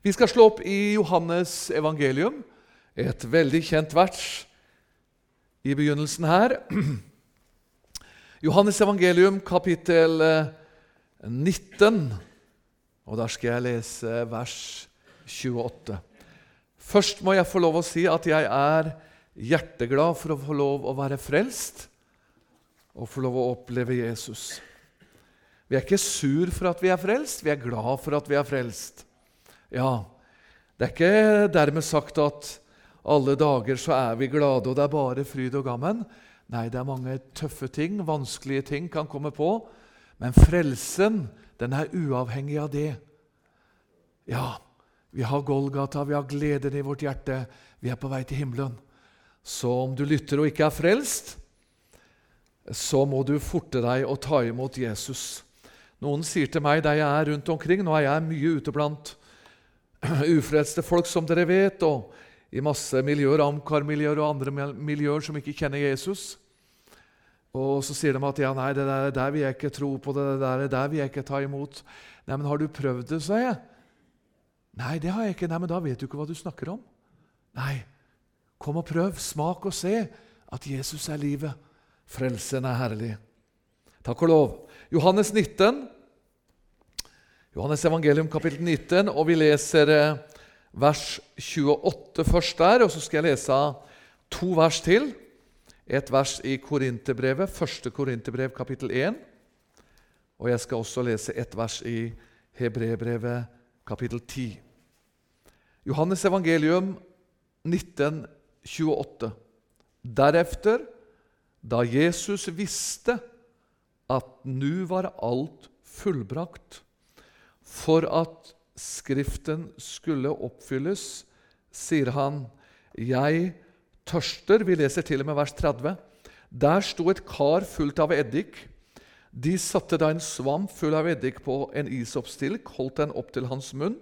Vi skal slå opp i Johannes evangelium, et veldig kjent vers i begynnelsen her. Johannes evangelium, kapittel 19, eh, og der skal jeg lese vers 28. Først må jeg få lov å si at jeg er hjerteglad for å få lov å være frelst og få lov å oppleve Jesus. Vi er ikke sur for at vi er frelst, vi er glad for at vi er frelst. Ja, det er ikke dermed sagt at alle dager så er vi glade, og det er bare fryd og gammen. Nei, det er mange tøffe ting, vanskelige ting kan komme på. Men frelsen, den er uavhengig av det. Ja, vi har Golgata, vi har gleden i vårt hjerte. Vi er på vei til himmelen. Så om du lytter og ikke er frelst, så må du forte deg å ta imot Jesus. Noen sier til meg der jeg er rundt omkring Nå er jeg mye ute blant ufrelste folk, som dere vet, og i masse miljøer, Amcar-miljøer og andre miljøer som ikke kjenner Jesus. Og så sier de at ja, nei, det der, der vil jeg ikke tro på, det der, der vil jeg ikke ta imot. Nei, men har du prøvd det, sa jeg. Nei, det har jeg ikke. Nei, men da vet du ikke hva du snakker om. Nei, kom og prøv. Smak og se at Jesus er livet. Frelsen er herlig. Takk og lov. Johannes 19, Johannes evangelium kapittel 19, og vi leser eh, vers 28 først der. Og så skal jeg lese to vers til. Et vers i Korinterbrevet, første Korinterbrev kapittel 1. Og jeg skal også lese et vers i Hebrebrevet kapittel 10. Johannes evangelium 19, 28. Derefter, da Jesus visste at nu var alt fullbrakt, for at Skriften skulle oppfylles, sier han, 'Jeg tørster'. Vi leser til og med vers 30. Der sto et kar fullt av eddik. De satte da en svamp full av eddik på en isoppstilk, holdt den opp til hans munn.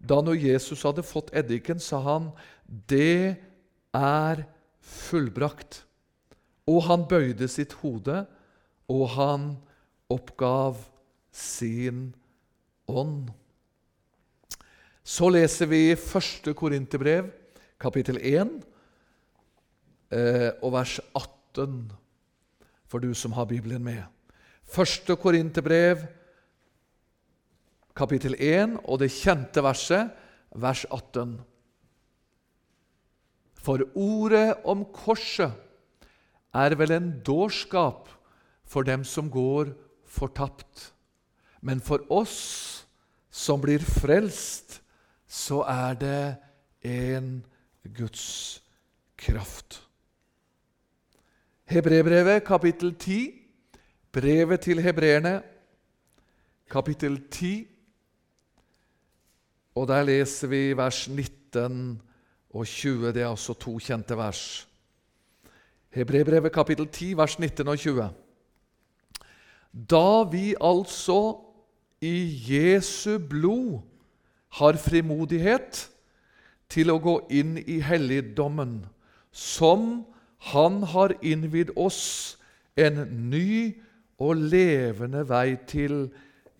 Da når Jesus hadde fått eddiken, sa han, 'Det er fullbrakt'. Og han bøyde sitt hode, og han oppgav sin ånd. Så leser vi første Korinterbrev, kapittel 1, eh, og vers 18, for du som har Bibelen med. Første Korinterbrev, kapittel 1, og det kjente verset, vers 18. For ordet om korset er vel en dårskap for dem som går fortapt. Men for oss som blir frelst, så er det en Guds kraft. Hebrebrevet, kapittel 10. Brevet til hebreerne, kapittel 10. Og der leser vi vers 19 og 20. Det er altså to kjente vers. Hebrebrevet, kapittel 10, vers 19 og 20. Da vi altså i Jesu blod har frimodighet til å gå inn i helligdommen, som Han har innvidd oss en ny og levende vei til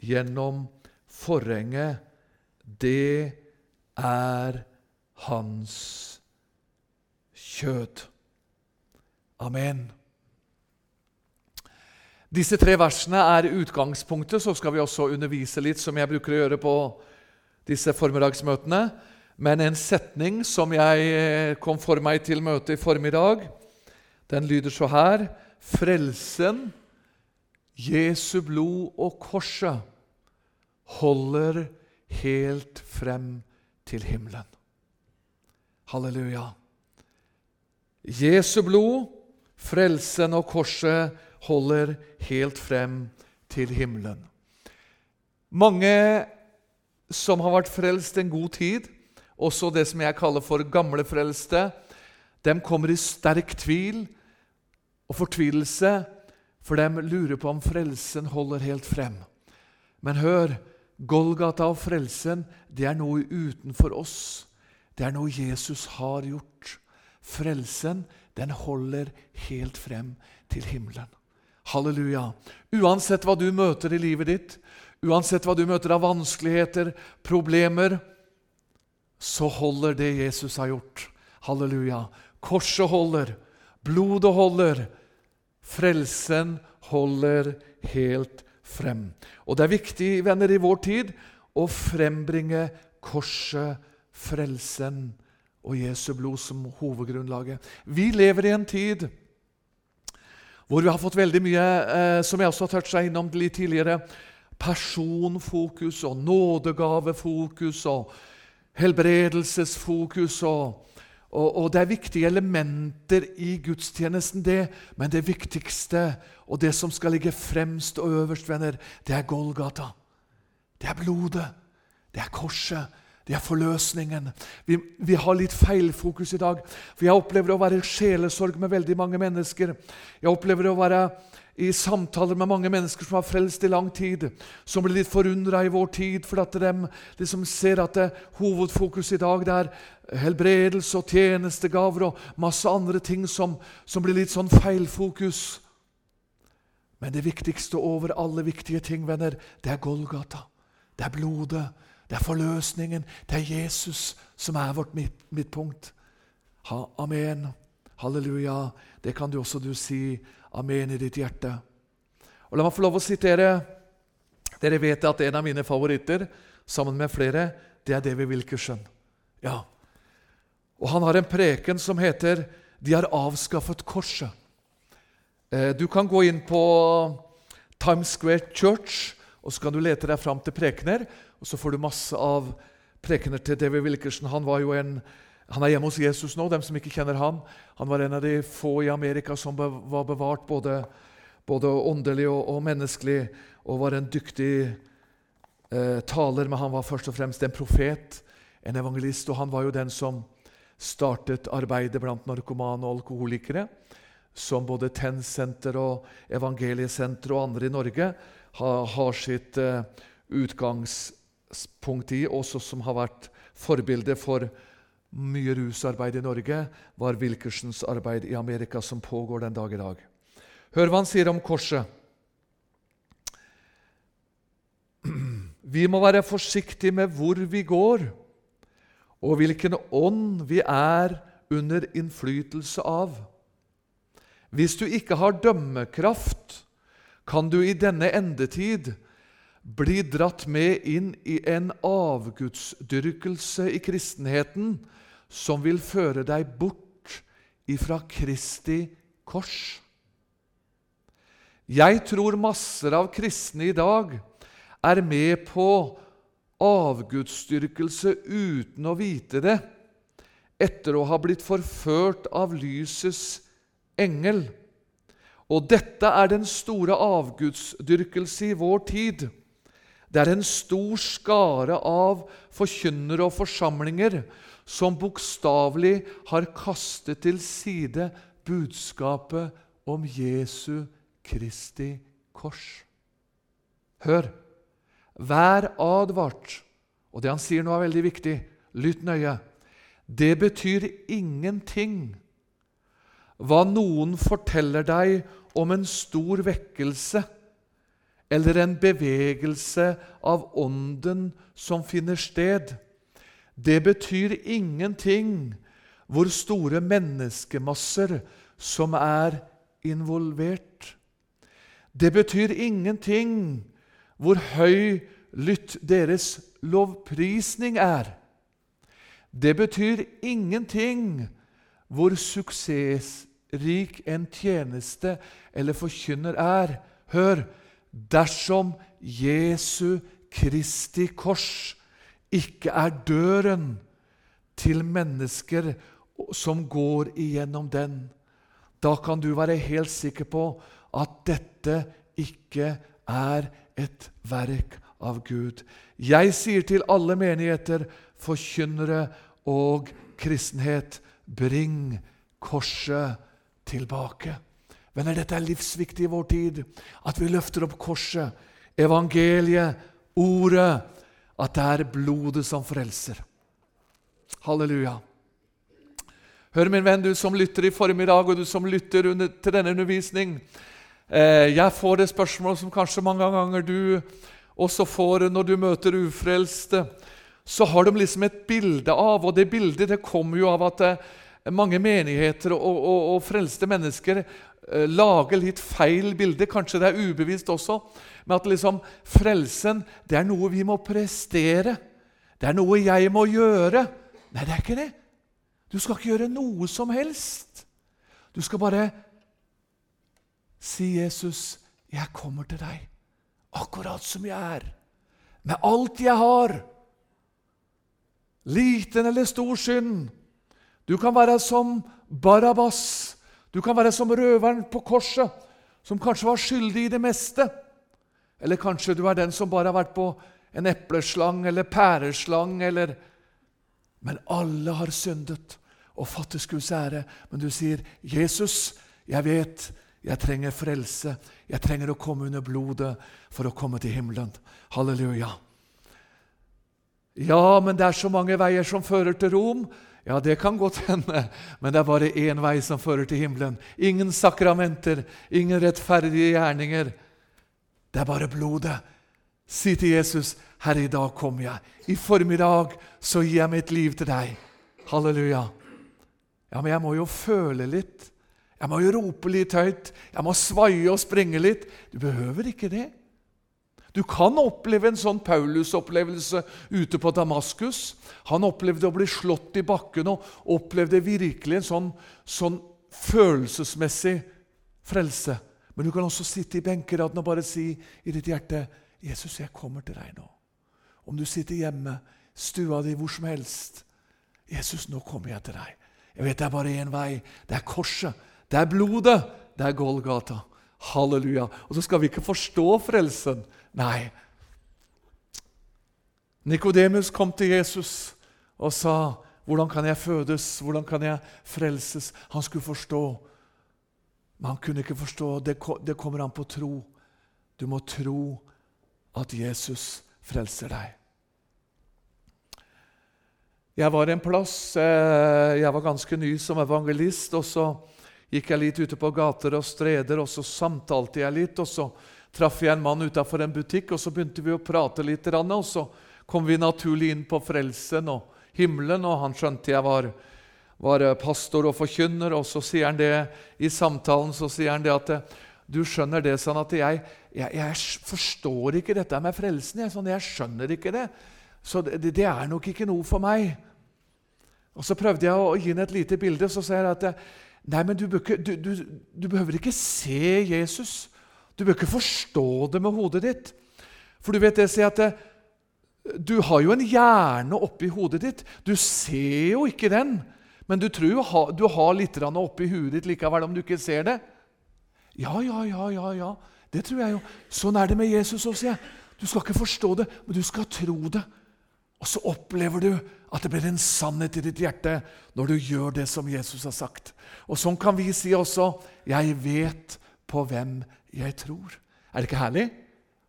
gjennom forhenget. Det er hans kjød. Amen. Disse tre versene er utgangspunktet. Så skal vi også undervise litt, som jeg bruker å gjøre på disse formiddagsmøtene. Men en setning som jeg eh, kom for meg til møtet i formiddag, den lyder så her Frelsen, Jesu blod og korset holder helt frem til himmelen. Halleluja. Jesu blod, frelsen og korset holder helt frem til himmelen. Mange som har vært frelst en god tid, også det som jeg kaller for gamle frelste, de kommer i sterk tvil og fortvilelse, for de lurer på om frelsen holder helt frem. Men hør, Golgata og frelsen, det er noe utenfor oss. Det er noe Jesus har gjort. Frelsen, den holder helt frem til himmelen. Halleluja. Uansett hva du møter i livet ditt, uansett hva du møter av vanskeligheter, problemer, så holder det Jesus har gjort. Halleluja. Korset holder, blodet holder, frelsen holder helt frem. Og det er viktig, venner, i vår tid å frembringe korset, frelsen og Jesu blod som hovedgrunnlaget. Vi lever i en tid hvor vi har fått veldig mye, eh, som jeg også har toucha innom litt tidligere, personfokus og nådegavefokus og helbredelsesfokus. Og, og, og, det er viktige elementer i gudstjenesten, det. Men det viktigste og det som skal ligge fremst og øverst, venner, det er Golgata. Det er blodet. Det er korset. Det er forløsningen. Vi, vi, har litt feilfokus i dag. For Jeg opplever å være i sjelesorg med veldig mange mennesker. Jeg opplever å være i samtaler med mange mennesker som har frelst i lang tid, som blir litt forundra i vår tid for at de liksom ser at det, hovedfokus i dag det er helbredelse og tjenestegaver og masse andre ting som, som blir litt sånn feilfokus. Men det viktigste over alle viktige ting, venner, det er Golgata. Det er blodet. Det er forløsningen. Det er Jesus som er vårt midtpunkt. Ha, amen. Halleluja. Det kan du også du si. Amen i ditt hjerte. Og La meg få lov å sitere. Dere vet at en av mine favoritter, sammen med flere, det er David Wilkerson. Ja. Og Han har en preken som heter 'De har avskaffet korset'. Eh, du kan gå inn på Times Square Church, og så kan du lete deg fram til prekener. Og så får du masse av prekener til David Wilkerson. Han, en, han er hjemme hos Jesus nå, dem som ikke kjenner ham. Han var en av de få i Amerika som be, var bevart både, både åndelig og, og, menneskelig, og var en dyktig eh, taler. Men han var først og fremst en profet, en evangelist, og han var jo den som startet arbeidet blant narkomane og alkoholikere, som både TEN-senter og Evangeliesenter og andre i Norge har, har sitt eh, utgangs punkt i, også som har vært forbilde for mye rusarbeid i Norge, var Wilkersens arbeid i Amerika, som pågår den dag i dag. Hør hva han sier om korset. Vi må være forsiktige med hvor vi går, og hvilken ånd vi er under innflytelse av. Hvis du ikke har dømmekraft, kan du i denne endetid bli dratt med inn i en avgudsdyrkelse i kristenheten som vil føre deg bort ifra Kristi kors. Jeg tror masser av kristne i dag er med på avgudsdyrkelse uten å vite det, etter å ha blitt forført av lysets engel. Og dette er den store avgudsdyrkelse i vår tid. Det er en stor skare av forkynnere og forsamlinger som bokstavelig har kastet til side budskapet om Jesu Kristi kors. Hør! Vær advart. Og det han sier nå, er veldig viktig. Lytt nøye. Det betyr ingenting hva noen forteller deg om en stor vekkelse eller en bevegelse av ånden som finner sted. Det betyr ingenting hvor store menneskemasser som er involvert. Det betyr ingenting hvor høy lytt deres lovprisning er. Det betyr ingenting hvor suksessrik en tjeneste eller forkynner er. Hør, dersom Jesu Kristi kors ikke er døren til mennesker som går igjennom den, da kan du være helt sikker på at dette ikke er et verk av Gud. Jeg sier til alle menigheter, forkynnere og kristenhet, bring korset tilbake. Venner, dette er livsviktig i vår tid. At vi løfter opp korset, evangeliet, ordet. At det er blodet som frelser. Halleluja. Hør, min venn, du som lytter i formiddag, og du som lytter under, til denne undervisning. Eh, jeg får det spørsmålet som kanskje mange ganger du også får når du møter ufrelste. så har de liksom et bilde av Og det bildet det kommer jo av at eh, mange menigheter og, og, og frelste mennesker eh, lager litt feil bilde. Kanskje det er ubevisst også. Men at liksom frelsen det er noe vi må prestere. Det er noe jeg må gjøre. Nei, det er ikke det. Du skal ikke gjøre noe som helst. Du skal bare si, 'Jesus, jeg kommer til deg akkurat som jeg er, med alt jeg har.' Liten eller stor synd. Du kan være som Barabas. Du kan være som røveren på korset, som kanskje var skyldig i det meste. Eller kanskje du er den som bare har vært på en epleslang eller pæreslang eller Men alle har syndet og fattes Guds ære. Men du sier, 'Jesus, jeg vet jeg trenger frelse. Jeg trenger å komme under blodet for å komme til himmelen.' Halleluja. Ja, men det er så mange veier som fører til Rom. Ja, det kan godt hende, men det er bare én vei som fører til himmelen. Ingen sakramenter, ingen rettferdige gjerninger. Det er bare blodet. Si til Jesus, 'Herre, i dag kommer jeg. I formiddag så gir jeg mitt liv til deg.' Halleluja. Ja, men jeg må jo føle litt. Jeg må jo rope litt høyt. Jeg må svaie og springe litt. Du behøver ikke det. Du kan oppleve en sånn Paulus-opplevelse ute på Damaskus. Han opplevde å bli slått i bakken og opplevde virkelig en sånn, sånn følelsesmessig frelse. Men du kan også sitte i benkeraden og bare si i ditt hjerte 'Jesus, jeg kommer til deg nå.' Om du sitter hjemme, stua di, hvor som helst. 'Jesus, nå kommer jeg til deg.' Jeg vet det er bare én vei. Det er korset. Det er blodet. Det er Golgata. Halleluja. Og så skal vi ikke forstå frelsen. Nei. Nikodemus kom til Jesus og sa, 'Hvordan kan jeg fødes? Hvordan kan jeg frelses?' Han skulle forstå, men han kunne ikke forstå. Det kommer an på tro. Du må tro at Jesus frelser deg. Jeg var en plass eh, Jeg var ganske ny som evangelist. og Så gikk jeg litt ute på gater og streder, og så samtalte jeg litt. og Så traff jeg en mann utafor en butikk, og så begynte vi å prate litt. Og så kom vi naturlig inn på frelsen og himmelen, og han skjønte jeg var, var pastor og forkynner. Og så sier han det i samtalen så sier han det at du skjønner det sånn at jeg, jeg, jeg forstår ikke dette med frelsen. Jeg, sånn, jeg skjønner ikke det. Så det, det, er nok ikke noe for meg. Og Så prøvde jeg å gi ham et lite bilde. Så sier jeg at nei, men du, du, du, du, behøver ikke se Jesus. Du bør ikke forstå det med hodet ditt. For du vet det, sier at du har jo en hjerne oppi hodet ditt. Du ser jo ikke den, men du tror jo du har litt oppi huet ditt likevel om du ikke ser det. Ja, ja, ja, ja, ja. Det tror jeg jo. Sånn er det med Jesus også. Du skal ikke forstå det, men du skal tro det. Og så opplever du at det blir en sannhet i ditt hjerte når du gjør det som Jesus har sagt. Og sånn kan vi si også 'Jeg vet på hvem jeg tror'. Er det ikke herlig?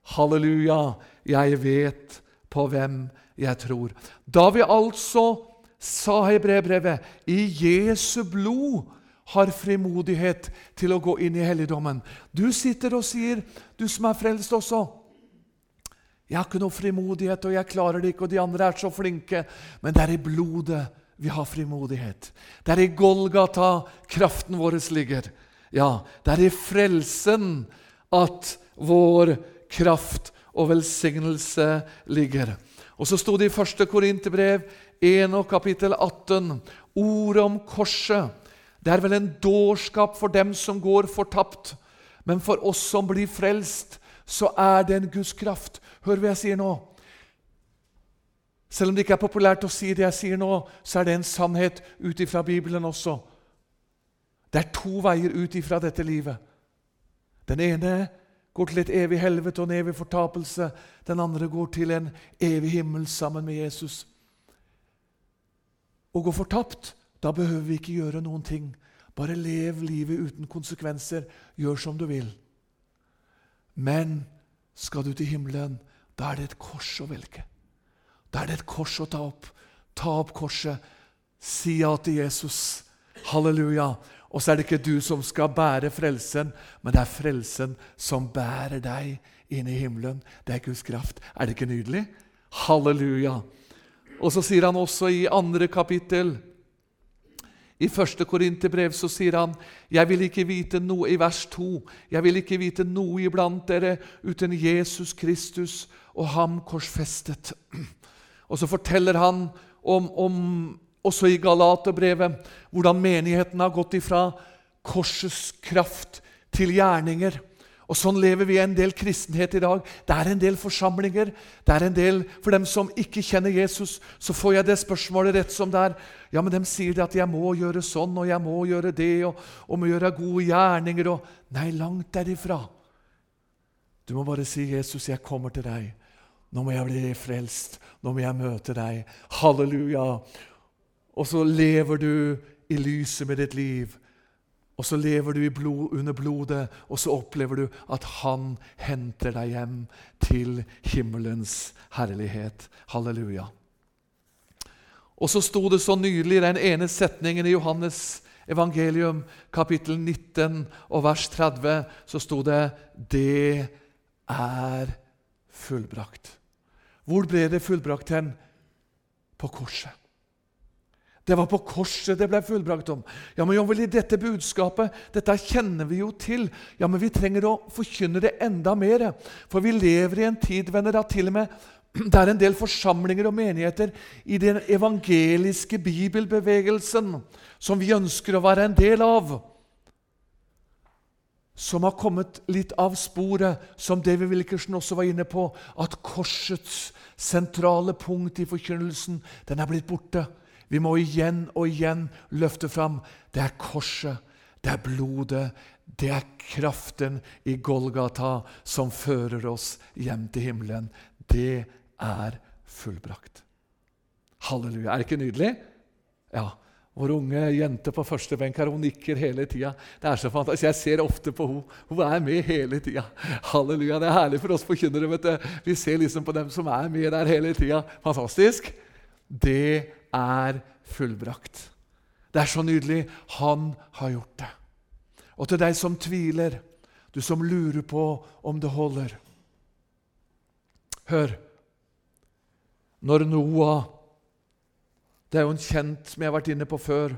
Halleluja! Jeg vet på hvem jeg tror. Da vi altså, sa Hebrebrevet, i Jesu blod har frimodighet til å gå inn i helligdommen. Du sitter og sier, du som er frelst også 'Jeg har ikke noe frimodighet, og jeg klarer det ikke, og de andre er så flinke.' Men det er i blodet vi har frimodighet. Det er i Golgata kraften vår ligger. Ja, det er i frelsen at vår kraft og velsignelse ligger. Og så sto det i 1. Korinterbrev 1 og kapittel 18 ordet om korset. Det er vel en dårskap for dem som går fortapt, men for oss som blir frelst, så er det en Guds kraft. Hør hva jeg sier nå. Selv om det ikke er populært å si det jeg sier nå, så er det en sannhet ut ifra Bibelen også. Det er to veier ut ifra dette livet. Den ene går til et evig helvete og en evig fortapelse. Den andre går til en evig himmel sammen med Jesus. Å gå fortapt, da behøver vi ikke gjøre noen ting. Bare lev livet uten konsekvenser. Gjør som du vil. Men skal du til himmelen, da er det et kors å velge. Da er det et kors å ta opp. Ta opp korset. Si ja til Jesus. Halleluja. Og så er det ikke du som skal bære frelsen, men det er frelsen som bærer deg inn i himmelen. Det er Guds kraft. Er det ikke nydelig? Halleluja. Og så sier han også i andre kapittel i første Korinterbrev så sier han jeg vil ikke vite noe i vers 2. Jeg vil ikke vite noe iblant dere uten Jesus Kristus og ham korsfestet. Og så forteller han om, om også i Galaterbrevet hvordan menigheten har gått ifra korsets kraft til gjerninger. Og Sånn lever vi en del kristenhet i dag. Det er en del forsamlinger. det er en del, For dem som ikke kjenner Jesus, så får jeg det spørsmålet rett som det er. Ja, men de sier det at 'jeg må gjøre sånn, og jeg må gjøre det', og, og må gjøre gode gjerninger og Nei, langt derifra. Du må bare si, 'Jesus, jeg kommer til deg'. Nå må jeg bli frelst. Nå må jeg møte deg. Halleluja. Og så lever du i lyset med ditt liv. Og så lever du blod, under blodet, og så opplever du at han henter deg hjem til himmelens herlighet. Halleluja. Og så sto det så nydelig den ene setningen i Johannes evangelium, kapittel 19 og vers 30, så sto det 'Det er fullbrakt'. Hvor ble det fullbrakt hen? På korset. Det var på korset det ble fullbrakt om. Ja, men i dette budskapet, dette kjenner vi jo til. Ja, men vi trenger å forkynne det enda mer. For vi lever i en tid venner, da til og med det er en del forsamlinger og menigheter i den evangeliske bibelbevegelsen som vi ønsker å være en del av, som har kommet litt av sporet, som David Wilkerson også var inne på, at korsets sentrale punkt i forkynnelsen den er blitt borte. Vi må igjen og igjen løfte fram det er korset, det er blodet, det er kraften i Golgata som fører oss hjem til himmelen. Det er fullbrakt. Halleluja. Er det ikke nydelig? Ja. Vår unge jente på første benk her, hun nikker hele tida. Det er så fantastisk. Jeg ser ofte på henne. Hun er med hele tida. Halleluja. Det er herlig for oss forkynnere. Vi ser liksom på dem som er med der hele tida. Fantastisk. Det er fullbrakt. Det er så nydelig. Han har gjort det. Og til deg som tviler, du som lurer på om det holder Hør. Når Noah Det er jo en kjent som jeg har vært inne på før.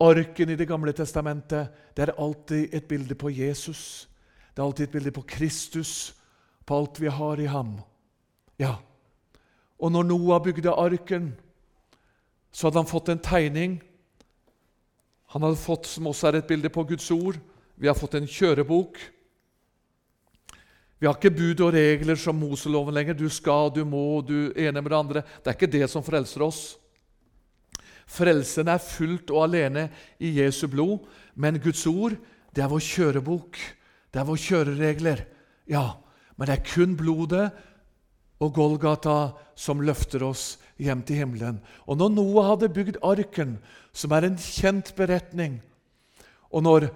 Arken i Det gamle testamentet det er alltid et bilde på Jesus. Det er alltid et bilde på Kristus, på alt vi har i ham. Ja, Og når Noah bygde arken, så hadde han fått en tegning. Han hadde fått, som også er et bilde på Guds ord, vi har fått en kjørebok. Vi har ikke bud og regler som Moseloven lenger. Du skal, du må, du ene med det andre. Det er ikke det som frelser oss. Frelsen er fullt og alene i Jesu blod, men Guds ord det er vår kjørebok. Det er vår kjøreregler. Ja, men det er kun blodet og Golgata som løfter oss hjem til himmelen. Og når Noah hadde bygd arken, som er en kjent beretning, og når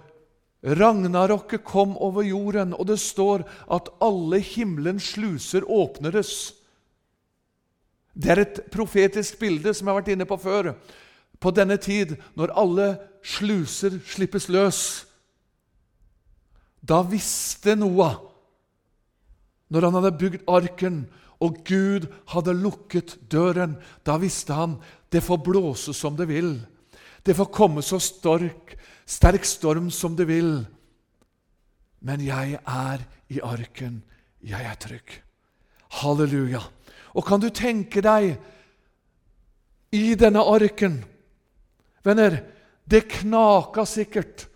Ragnarokket kom over jorden, og det står at alle himmelens sluser åpnedes Det er et profetisk bilde som jeg har vært inne på før. På denne tid, når alle sluser slippes løs, da visste Noah, når han hadde bygd arken, og Gud hadde lukket døren. Da visste han det får blåse som det vil. Det får komme så stork, sterk storm som det vil. Men jeg er i arken. Jeg er trygg. Halleluja. Og kan du tenke deg i denne arken Venner, det knaka sikkert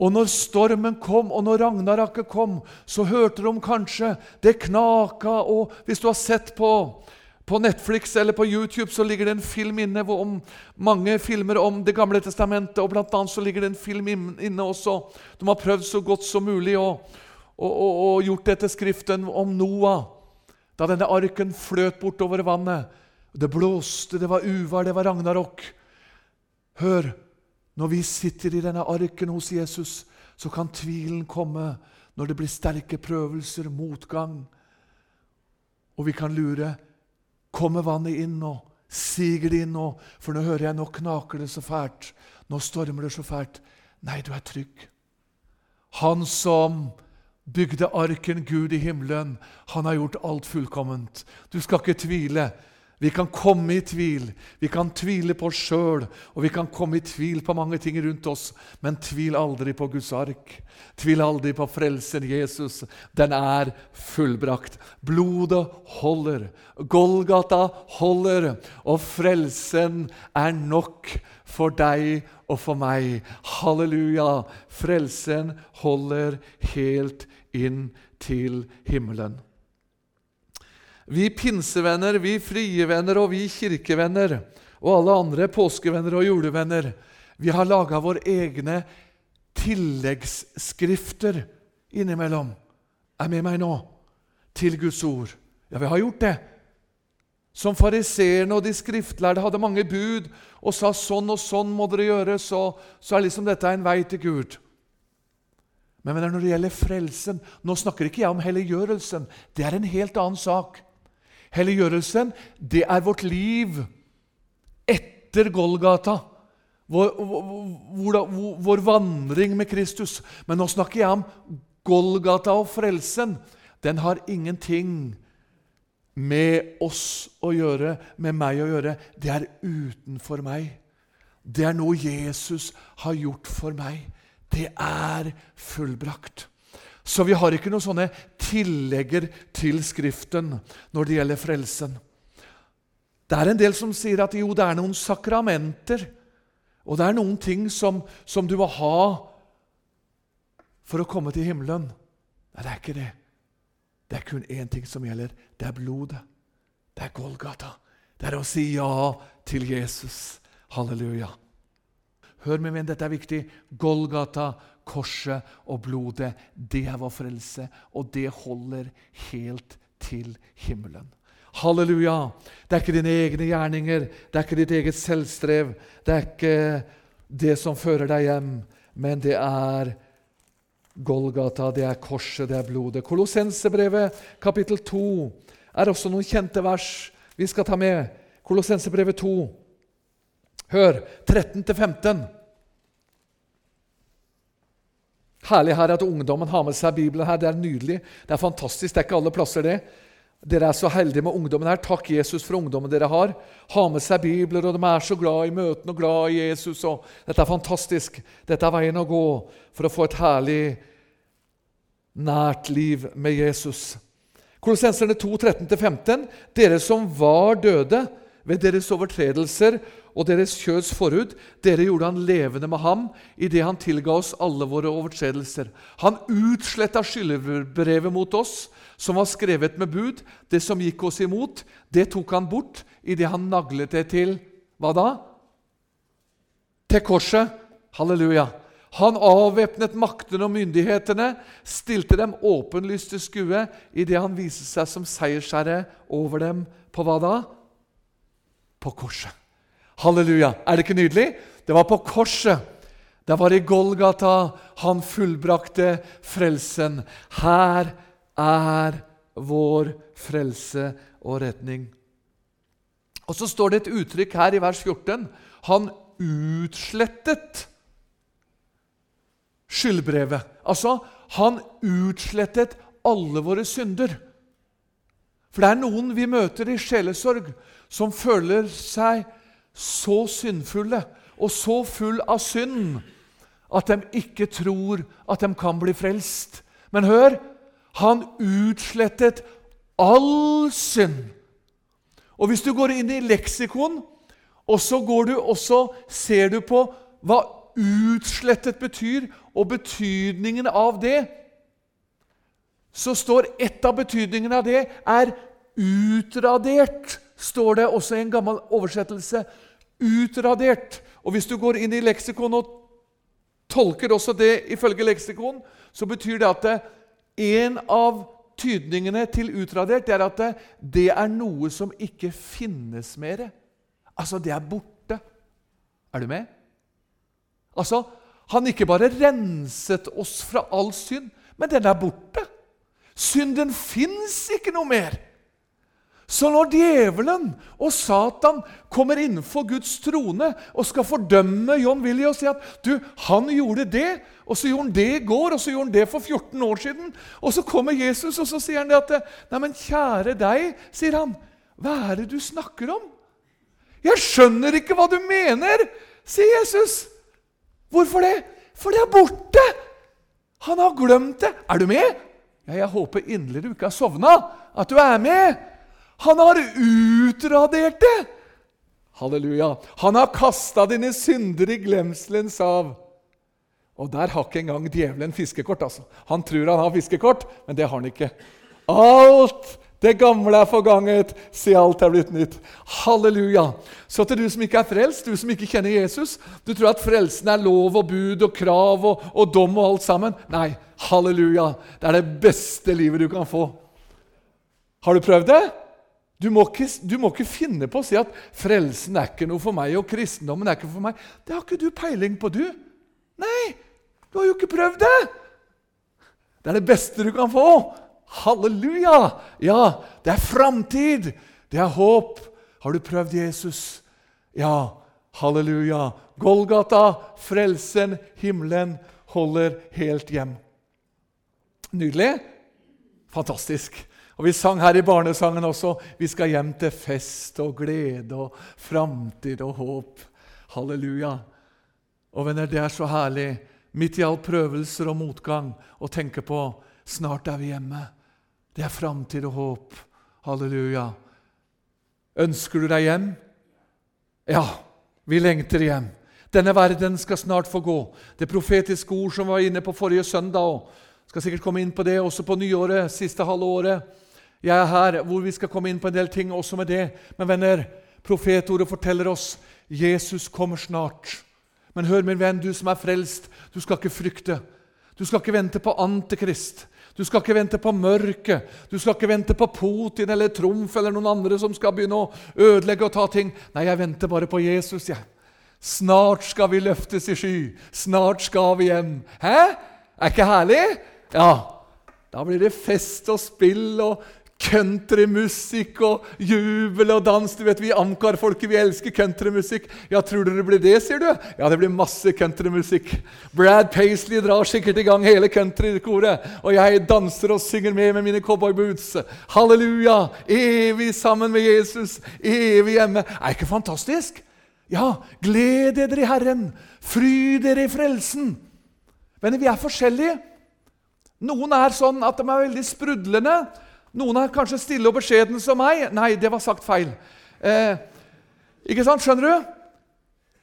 og når stormen kom, og når Ragnarake kom, så hørte de kanskje det knaka. Og hvis du har sett på, på Netflix eller på YouTube, så ligger det en film inne om mange filmer om Det gamle testamentet. og Blant annet så ligger det en film inne også. De har prøvd så godt som mulig og, og, og, og gjort det til Skriften om Noah. Da denne arken fløt bortover vannet. Det blåste, det var uvær, det var ragnarok. Hør! Når vi sitter i denne arken hos Jesus, så kan tvilen komme når det blir sterke prøvelser, motgang. Og vi kan lure kommer vannet inn nå? Siger det inn nå? For nå hører jeg nå knaker det så fælt. Nå stormer det så fælt. Nei, du er trygg. Han som bygde arken, Gud i himmelen, han har gjort alt fullkomment. Du skal ikke tvile. Vi kan komme i tvil. Vi kan tvile på oss sjøl, og vi kan komme i tvil på mange ting rundt oss. Men tvil aldri på Guds ark. Tvil aldri på frelsen Jesus. Den er fullbrakt. Blodet holder. Golgata holder. Og frelsen er nok for deg og for meg. Halleluja! Frelsen holder helt inn til himmelen. Vi pinsevenner, vi frie venner og vi kirkevenner og alle andre påskevenner og julevenner, vi har laga våre egne tilleggsskrifter innimellom. Er med meg nå? Til Guds ord. Ja, vi har gjort det. Som fariseerne og de skriftlærde hadde mange bud og sa sånn og sånn må dere gjøre, så, så er liksom dette en vei til Gud. Men når det gjelder frelsen Nå snakker ikke jeg om helliggjørelsen. Det er en helt annen sak. Helliggjørelsen, det er vårt liv etter Golgata. Vår, vår, vår, vandring med Kristus. Men nå snakker jeg om Golgata og frelsen. Den har ingenting med oss å gjøre, med meg å gjøre. Det er utenfor meg. Det er noe Jesus har gjort for meg. Det er fullbrakt. Så vi har ikke noen sånne tillegger til Skriften når det gjelder frelsen. Det er en del som sier at jo, det er noen sakramenter, og det er noen ting som, som du må ha for å komme til himmelen. Nei, det er ikke det. Det er kun én ting som gjelder. Det er blodet. Det er Golgata. Det er å si ja til Jesus. Halleluja. Hør, meg, venn, dette er viktig. Golgata, korset og blodet, det er vår frelse, og det holder helt til himmelen. Halleluja! Det er ikke dine egne gjerninger, det er ikke ditt eget selvstrev, det er ikke det som fører deg hjem, men det er Golgata, det er korset, det er blodet. Kolossensebrevet kapittel 2 er også noen kjente vers vi skal ta med. Kolossensebrevet 2. Hør 13-15. Herlig her at ungdommen har med seg Bibelen her. Det er nydelig. Det er fantastisk. Det er ikke alle plasser, det. Dere er så heldige med ungdommen her. Takk, Jesus, for ungdommen dere har. Ha med seg bibler, og de er så glad i møtene og glad i Jesus. Og dette er fantastisk. Dette er veien å gå for å få et herlig, nært liv med Jesus. Kolossenserne 2, 13-15. Dere som var døde ved deres overtredelser og deres kjøds forhud. Dere gjorde han levende med ham idet han tilga oss alle våre overtredelser. Han utsletta skyldbrevet mot oss, som var skrevet med bud. Det som gikk oss imot, det tok han bort idet han naglet det til Hva da? Til korset. Halleluja. Han avvæpnet maktene og myndighetene, stilte dem åpenlyst til skue idet han viste seg som seiersherre over dem. På hva da? På korset. Halleluja. Er det ikke nydelig? Det var på korset. Det var i Golgata han fullbrakte frelsen. Her er vår frelse og redning. Og Så står det et uttrykk her i vers 14. Han utslettet skyldbrevet. Altså, han utslettet alle våre synder. For det er noen vi møter i sjelesorg, som føler seg så syndfulle og så full av synd at de ikke tror at de kan bli frelst. Men hør han utslettet all synd. Og Hvis du går inn i leksikon, og så går du også, ser du på hva utslettet betyr, og betydningen av det, så står et av betydningene av det er utradert står det også i en gammel oversettelse 'utradert'. Og Hvis du går inn i leksikon og tolker også det ifølge leksikon, så betyr det at en av tydningene til 'utradert' det er at det er noe som ikke finnes mer. Altså, det er borte. Er du med? Altså, Han ikke bare renset oss fra all synd, men den er borte. Synden fins ikke noe mer. Så når djevelen og Satan kommer innenfor Guds trone og skal fordømme John Willy og si at du, han gjorde det, og så gjorde han det i går, og så gjorde han det for 14 år siden Og så kommer Jesus og så sier han det at Nei, men kjære deg, sier han. Hva er det du snakker om? Jeg skjønner ikke hva du mener, sier Jesus. Hvorfor det? For det er borte! Han har glemt det. Er du med? Ja, jeg håper inderlig du ikke har sovna, at du er med. Han har utradert det. Halleluja. Han har kasta dine synder i glemselens hav. Og der har ikke engang djevelen fiskekort. altså. Han tror han har fiskekort, men det har han ikke. Alt det gamle er forganget, se alt er blitt nytt. Halleluja. Så til du som ikke er frelst, du som ikke kjenner Jesus, du tror at frelsen er lov og bud og krav og, og dom og alt sammen. Nei, halleluja. Det er det beste livet du kan få. Har du prøvd det? Du må, ikke, du må ikke finne på å si at 'frelsen er ikke noe for meg', og 'kristendommen er ikke for meg'. Det har ikke du peiling på, du. Nei, du har jo ikke prøvd det! Det er det beste du kan få. Halleluja! Ja, det er framtid. Det er håp. Har du prøvd Jesus? Ja, halleluja. Golgata, frelsen, himmelen holder helt hjem. Nydelig? Fantastisk. Og Vi sang her i barnesangen også vi skal hjem til fest og glede og framtid og håp. Halleluja. Og venner, det er så herlig, midt i all prøvelser og motgang, å tenke på snart er vi hjemme. Det er framtid og håp. Halleluja. Ønsker du deg hjem? Ja, vi lengter hjem. Denne verden skal snart få gå. Det profetiske ord som var inne på forrige søndag, og skal sikkert komme inn på det også på nyåret, siste halve året. Jeg er her hvor vi skal komme inn på en del ting også med det. Men venner, profetordet forteller oss Jesus kommer snart. Men hør, min venn, du som er frelst, du skal ikke frykte. Du skal ikke vente på Antikrist. Du skal ikke vente på mørket, du skal ikke vente på Putin eller Trumf eller noen andre som skal begynne å ødelegge og ta ting. Nei, jeg venter bare på Jesus. jeg. Snart skal vi løftes i sky. Snart skal vi hjem. Hæ? Er ikke herlig? Ja. Da blir det fest og spill og countrymusikk og jubel og dans. Du vet, Vi Amcar-folket vi elsker countrymusikk. Ja, Tror du det blir det, sier du? Ja, det blir masse countrymusikk. Brad Paisley drar sikkert i gang hele countrykoret. Og jeg danser og synger med med mine cowboyboots. Halleluja! Evig sammen med Jesus, evig hjemme. Er ikke fantastisk? Ja, gled dere i Herren, fry dere i frelsen. Men vi er forskjellige. Noen er sånn at de er veldig sprudlende. Noen er kanskje stille og beskjeden som meg. Nei, det var sagt feil. Eh, ikke sant? Skjønner du?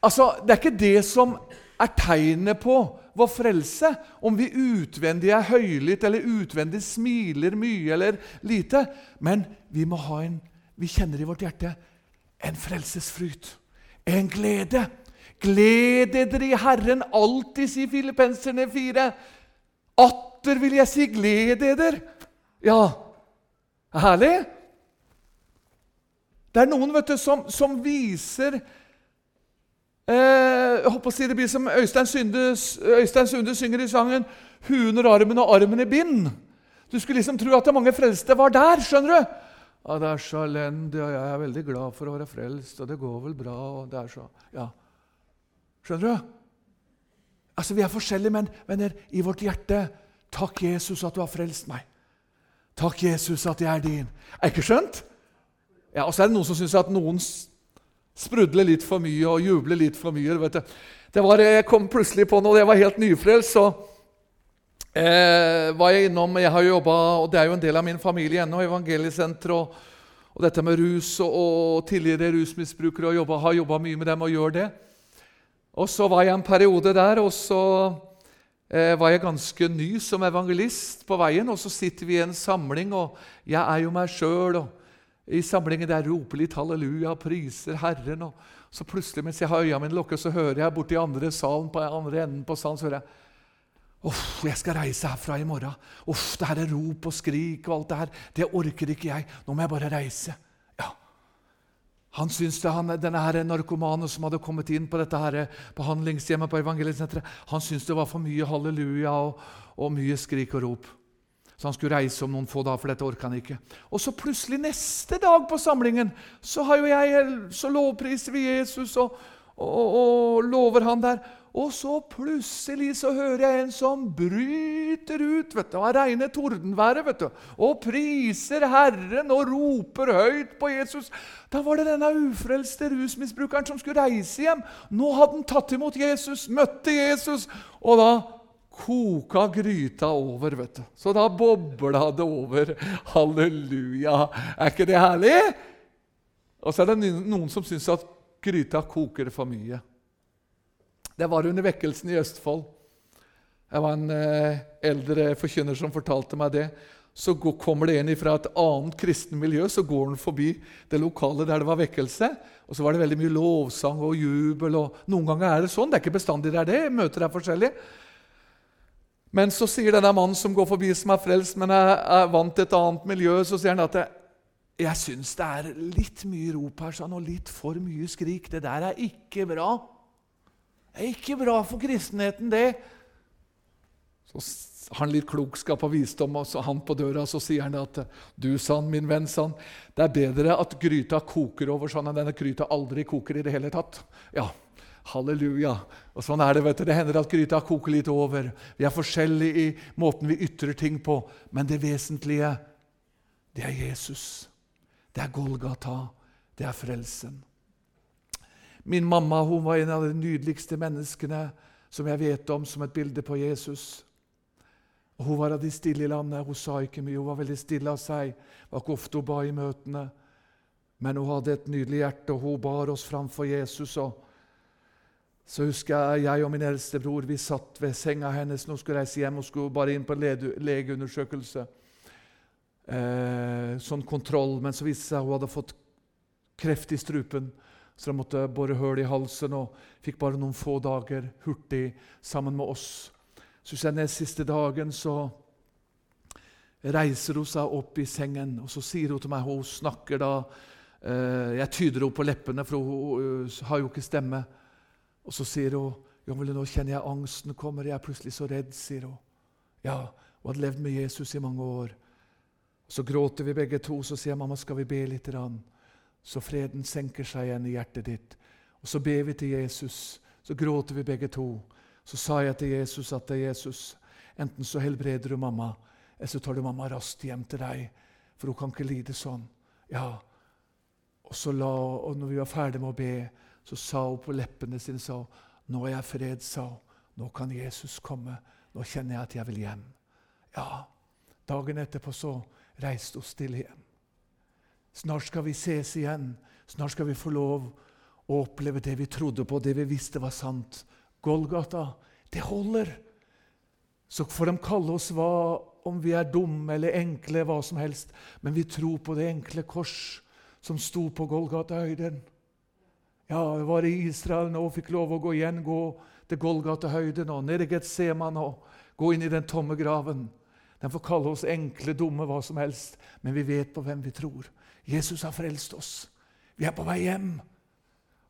Altså, Det er ikke det som er tegnet på vår frelse, om vi utvendig er høylytt eller utvendig smiler mye eller lite. Men vi må ha en Vi kjenner i vårt hjerte en frelsesfryt, en glede. Gled dere i Herren alltid, sier Filippenserne 4. Atter vil jeg si gled dere. Ja, Herlig! Det er noen vet du, som, som viser eh, Jeg håper å si Det blir som Øystein Sunde, Øystein Sunde synger i sangen 'Huen under armen og armen i bind'. Du skulle liksom tro at det mange frelste var der. skjønner du? Ja, 'Det er så elendig, og jeg er veldig glad for å være frelst', og 'det går vel bra', og det er så Ja. Skjønner du? Altså, Vi er forskjellige, men venner, i vårt hjerte Takk, Jesus, at du har frelst meg. Takk, Jesus, at jeg er din. Er ikke skjønt? Ja, Og så er det noen som syns at noen sprudler litt for mye og jubler litt for mye. vet du. Det var, Jeg kom plutselig på noe, jeg var helt nyfrelst, så eh, var jeg innom Jeg har jo jobba, og det er jo en del av min familie ennå, Evangeliesenteret og, og, dette med rus og, og tidligere rusmisbrukere, og jobba, har jobba mye med dem og gjør det. Og så var jeg en periode der, og så eh, var jeg ganske ny som evangelist på veien. Og så sitter vi i en samling, og jeg er jo meg sjøl. I samlingen der roper litt halleluja priser Herren. Og så plutselig, mens jeg har øya mine lukket, så hører jeg borti andre salen på andre enden på salen, så hører jeg Uff, jeg skal reise herfra i morgen. Uff, det her er rop og skrik og alt det her. Det orker ikke jeg. Nå må jeg bare reise. Han syntes det, han, denne her narkomane som hadde kommet inn på dette her behandlingshjemmet på han syntes det var for mye halleluja og, og, mye skrik og rop. Så han skulle reise om noen få dager, for dette orka han ikke. Og så plutselig neste dag på samlingen så, har jo jeg, så lovpriser vi Jesus, og, og, og lover han der. Og så plutselig så hører jeg en som bryter ut vet du, av reine tordenværet vet du, og priser Herren og roper høyt på Jesus. Da var det denne ufrelste rusmisbrukeren som skulle reise hjem. Nå hadde han tatt imot Jesus, møtte Jesus, og da koka gryta over. vet du. Så da bobla det over. Halleluja! Er ikke det herlig? Og så er det noen som syns at gryta koker for mye. Det var under vekkelsen i Østfold. Jeg var en eh, eldre forkynner som fortalte meg det. Så kommer det en fra et annet kristen miljø, så går han forbi det lokale der det var vekkelse. Og så var det veldig mye lovsang og jubel. og Noen ganger er det sånn. Det er ikke bestandig det er det. Møter er forskjellige. Men så sier denne mannen som går forbi, som er frelst, men er, er vant til et annet miljø, så sier han at jeg, jeg syns det er litt mye rop her sånn, og litt for mye skrik. Det der er ikke bra. Er ikke bra for kristenheten, det. Så han litt klokskap og visdom, og han på døra, så sier han at du, sann, min venn, sann, det er bedre at gryta koker over sånn enn denne gryta aldri koker i det hele tatt. Ja, halleluja. Og sånn er Det vet du. Det hender at gryta koker litt over. Vi er forskjellige i måten vi ytrer ting på, men det vesentlige, det er Jesus. Det er Golgata. Det er frelsen. Min mamma hun var en av de nydeligste menneskene som jeg vet om som et bilde på Jesus. Og Hun var av de stille i landet. Hun sa ikke mye. Hun var veldig stille av seg. Det var ikke ofte hun ba i møtene. Men hun hadde et nydelig hjerte, og hun bar oss framfor Jesus. og så husker jeg jeg og min eldste bror vi satt ved senga hennes. Nå skulle reise hjem hun skulle bare inn på en legeundersøkelse. Eh, sånn kontroll, men så viste det seg at hun hadde fått kreft i strupen. Så de måtte bore hull i halsen og fikk bare noen få dager hurtig sammen med oss. Så den siste dagen så reiser hun seg opp i sengen, og så sier hun til meg Hun snakker da eh, Jeg tyder henne på leppene, for hun, har jo ikke stemme. Og så sier hun Jon, nå kjenner jeg angsten kommer. Jeg er plutselig så redd, sier hun. Ja, hun hadde levd med Jesus i mange år. Så gråter vi begge to, så sier jeg, 'Mamma, skal vi be litt?' Rann? Så freden senker seg igjen i hjertet ditt. Og Så ber vi til Jesus. Så gråter vi begge to. Så sa jeg til Jesus at det er Jesus, enten så helbreder du mamma, eller så tar du mamma raskt hjem til deg, for hun kan ikke lide sånn. Ja, Og så la, og når vi var ferdige med å be, så sa hun på leppene sine sa, 'Nå er jeg fred', sa hun. 'Nå kan Jesus komme. Nå kjenner jeg at jeg vil hjem.' Ja, Dagen etterpå så reiste hun stille hjem. Snart skal vi ses igjen. Snart skal vi få lov å oppleve det vi trodde på, det vi visste var sant. Golgata, det holder. Så får de kalle oss hva om vi er dumme eller enkle, hva som helst, men vi tror på det enkle kors som sto på Golgata-høyden. Ja, jeg var i Israel nå og fikk lov å gå igjen, gå til Golgata-høyden og ned i Getseman og gå inn i den tomme graven. De får kalle oss enkle, dumme, hva som helst, men vi vet på hvem vi tror. Jesus har frelst oss. Vi er på vei hjem.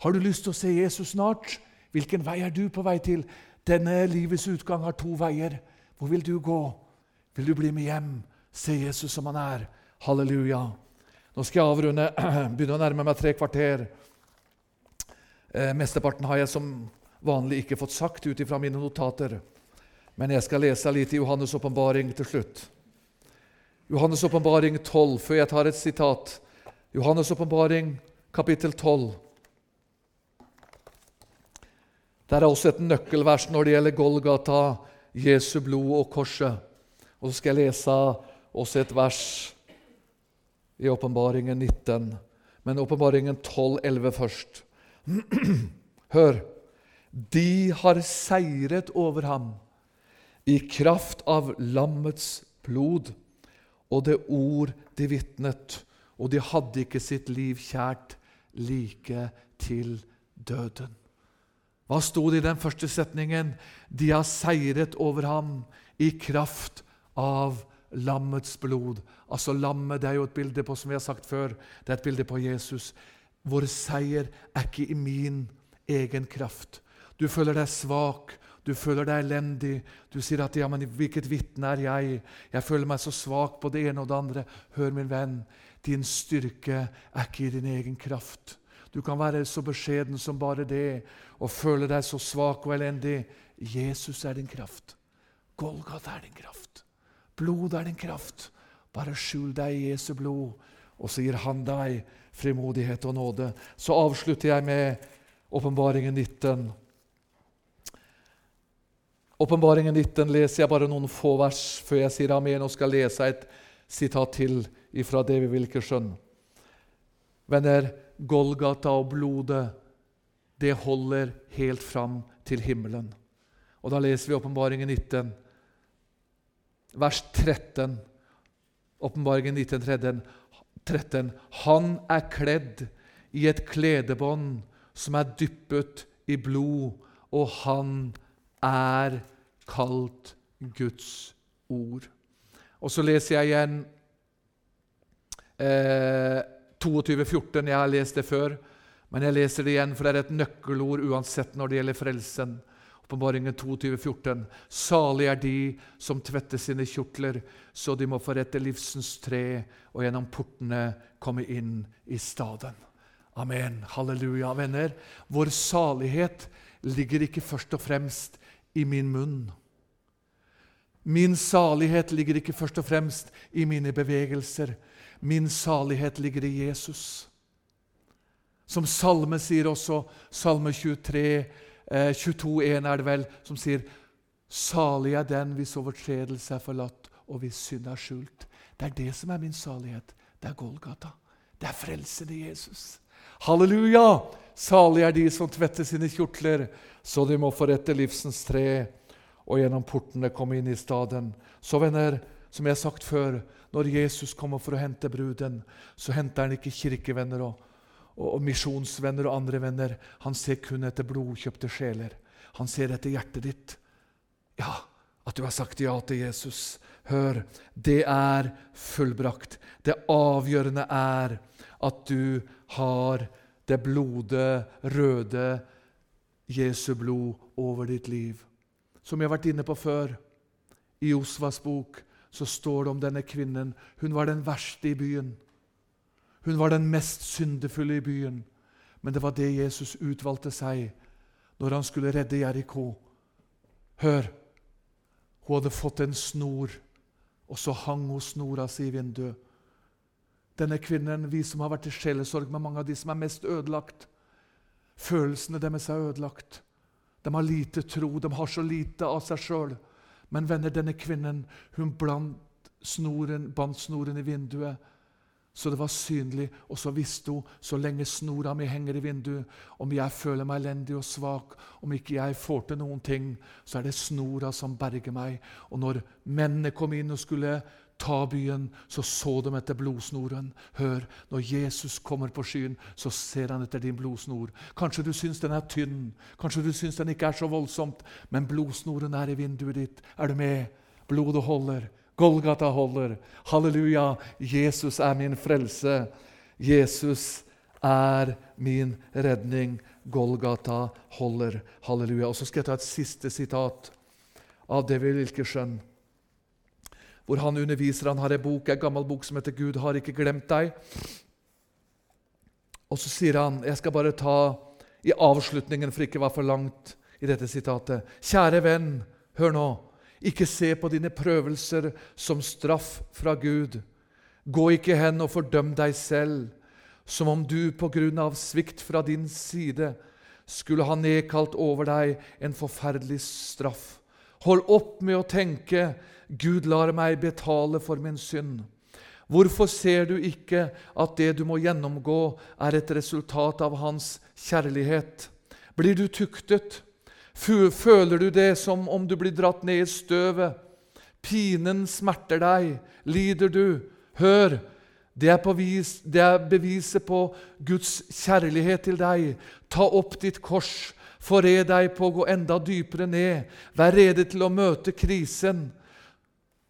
Har du lyst til å se Jesus snart? Hvilken vei er du på vei til? Denne livets utgang har to veier. Hvor vil du gå? Vil du bli med hjem? Se Jesus som han er. Halleluja. Nå skal jeg avrunde. Begynne å nærme meg tre kvarter. Eh, mesteparten har jeg som vanlig ikke fått sagt ut ifra mine notater. Men jeg skal lese litt i Johannes' åpenbaring til slutt. Johannes' åpenbaring 12, før jeg tar et sitat. Johannes' åpenbaring, kapittel 12. Der er også et nøkkelvers når det gjelder Golgata, Jesu blod og korset. Og så skal jeg lese også et vers i åpenbaringen 19, men åpenbaringen 12, 11 først. Hør! De har seiret over ham i kraft av lammets blod og det ord de vitnet og de hadde ikke sitt liv kjært like til døden. Hva sto det i den første setningen? De har seiret over ham i kraft av lammets blod. Altså Lammet det er jo et bilde på som vi har sagt før, det er et bilde på Jesus. Vår seier er ikke i min egen kraft. Du føler deg svak, du føler deg elendig. Du sier at ja, men 'hvilket vitne er jeg?' 'Jeg føler meg så svak på det ene og det andre.' Hør, min venn, din styrke er ikke i din egen kraft. Du kan være så beskjeden som bare det og føle deg så svak og elendig. Jesus er din kraft. Golgat er din kraft. Blod er din kraft. Bare skjul deg i Jesu blod, og så gir Han deg frimodighet og nåde. Så avslutter jeg med Åpenbaringen 19. Åpenbaringen 19 leser jeg bare noen få vers før jeg sier amen og skal lese et sitat til fra David Wilkerson. Venner, Golgata og blodet, det holder helt fram til himmelen. Og Da leser vi Åpenbaringen 19, vers 13. Åpenbaringen 19, 13. 13. Han er kledd i et kledebånd som er dyppet i blod, og han er kalt Guds ord. Og så leser jeg igjen eh, 22,14. Jeg har lest det før, men jeg leser det igjen, for det er et nøkkelord uansett når det gjelder frelsen. Åpenbaringen 22,14. Salig er de som tvetter sine kjortler, så de må forrette livsens tre og gjennom portene komme inn i staden. Amen. Halleluja, venner. Vår salighet ligger ikke først og fremst i min munn. Min salighet ligger ikke først og fremst i mine bevegelser. Min salighet ligger i Jesus. Som Salme sier også, Salme 23, eh, 22,1 er det vel, som sier Salig er den hvis overtredelse er forlatt og hvis synd er skjult. Det er det som er min salighet. Det er Golgata. Det er frelsen i Jesus. Halleluja! Salig er de som tvetter sine kjortler, så de må forrette livsens tre og gjennom portene komme inn i staden. Så, venner, som jeg har sagt før, når Jesus kommer for å hente bruden, så henter han ikke kirkevenner og, og, og misjonsvenner og andre venner. Han ser kun etter blodkjøpte sjeler. Han ser etter hjertet ditt. Ja, at du har sagt ja til Jesus. Hør, det er fullbrakt. Det avgjørende er at du har det blode, røde Jesu blod over ditt liv. Som jeg har vært inne på før, i Osvas bok så står det om denne kvinnen. Hun var den verste i byen. Hun var den mest syndefulle i byen. Men det var det Jesus utvalgte seg når han skulle redde Jeriko. Hør! Hun hadde fått en snor, og så hang hun snora si i vinduet. Denne kvinnen, vi som har vært i sjelesorg med mange av de som er mest ødelagt. Følelsene deres er ødelagt. De har lite tro, de har så lite av seg sjøl. Men venner, denne kvinnen hun blant snoren, bandt snoren i vinduet så det var synlig, og så visste hun så lenge snora mi henger i vinduet, om jeg føler meg elendig og svak, om ikke jeg får til noen ting, så er det snora som berger meg. Og når mennene kom inn og skulle ta byen, så så de etter blodsnoren. Hør, når Jesus kommer på skyen, så ser han etter din blodsnor. Kanskje du syns den er tynn, kanskje du syns den ikke er så voldsomt, men blodsnoren er i vinduet ditt. Er du med? Blodet holder. Golgata holder. Halleluja! Jesus er min frelse. Jesus er min redning. Golgata holder. Halleluja. Og Så skal jeg ta et siste sitat av det vi ikke Wilkerson hvor han underviser. Han har ei bok, en gammel bok som heter 'Gud har ikke glemt deg'. Og så sier han Jeg skal bare ta i avslutningen, for ikke å være for langt i dette sitatet. Kjære venn, hør nå. Ikke se på dine prøvelser som straff fra Gud. Gå ikke hen og fordøm deg selv, som om du på grunn av svikt fra din side skulle ha nedkalt over deg en forferdelig straff. Hold opp med å tenke Gud lar meg betale for min synd. Hvorfor ser du ikke at det du må gjennomgå, er et resultat av Hans kjærlighet? Blir du tuktet? Føler du det som om du blir dratt ned i støvet? Pinen smerter deg. Lider du? Hør! Det er, vis, det er beviset på Guds kjærlighet til deg. Ta opp ditt kors. Forred deg på å gå enda dypere ned. Vær rede til å møte krisen.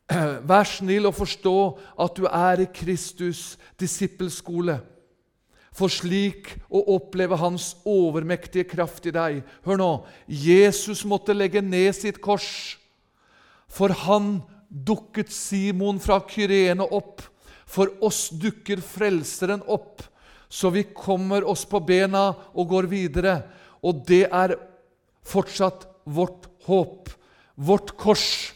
Vær snill og forstå at du er i Kristus' disippelskole. For slik å oppleve Hans overmektige kraft i deg Hør nå! Jesus måtte legge ned sitt kors, for han dukket Simon fra Kyrene opp. For oss dukker Frelseren opp. så vi kommer oss på bena og går videre. Og det er fortsatt vårt håp. Vårt kors,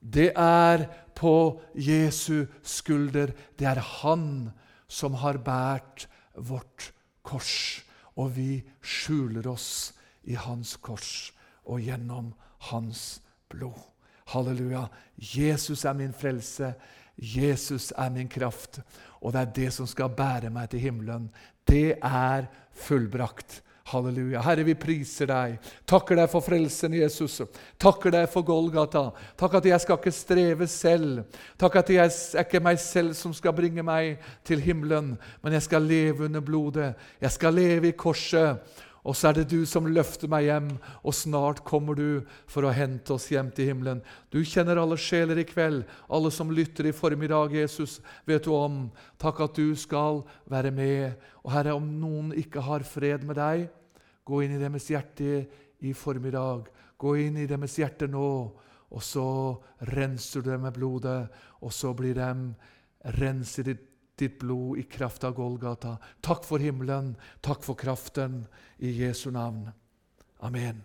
det er på Jesu skulder. Det er Han som har båret vårt kors. Og vi skjuler oss i Hans kors og gjennom Hans blod. Halleluja. Jesus er min frelse. Jesus er min kraft. Og det er det som skal bære meg til himmelen. Det er fullbrakt. Halleluja. Herre, vi priser deg. Takker deg for frelsen, Jesus. Takker deg for Golgata. Takk at jeg skal ikke streve selv. Takk at jeg er ikke meg selv som skal bringe meg til himmelen, men jeg skal leve under blodet. Jeg skal leve i korset. Og så er det du som løfter meg hjem, og snart kommer du for å hente oss hjem til himmelen. Du kjenner alle sjeler i kveld, alle som lytter i formiddag, Jesus, vet du om. Takk at du skal være med. Og Herre, om noen ikke har fred med deg, gå inn i deres hjerte i formiddag. Gå inn i deres hjerte nå, og så renser du dem med blodet, og så blir de renset i ditt blod i kraft av Golgata. Takk for himmelen, takk for kraften, i Jesu navn. Amen.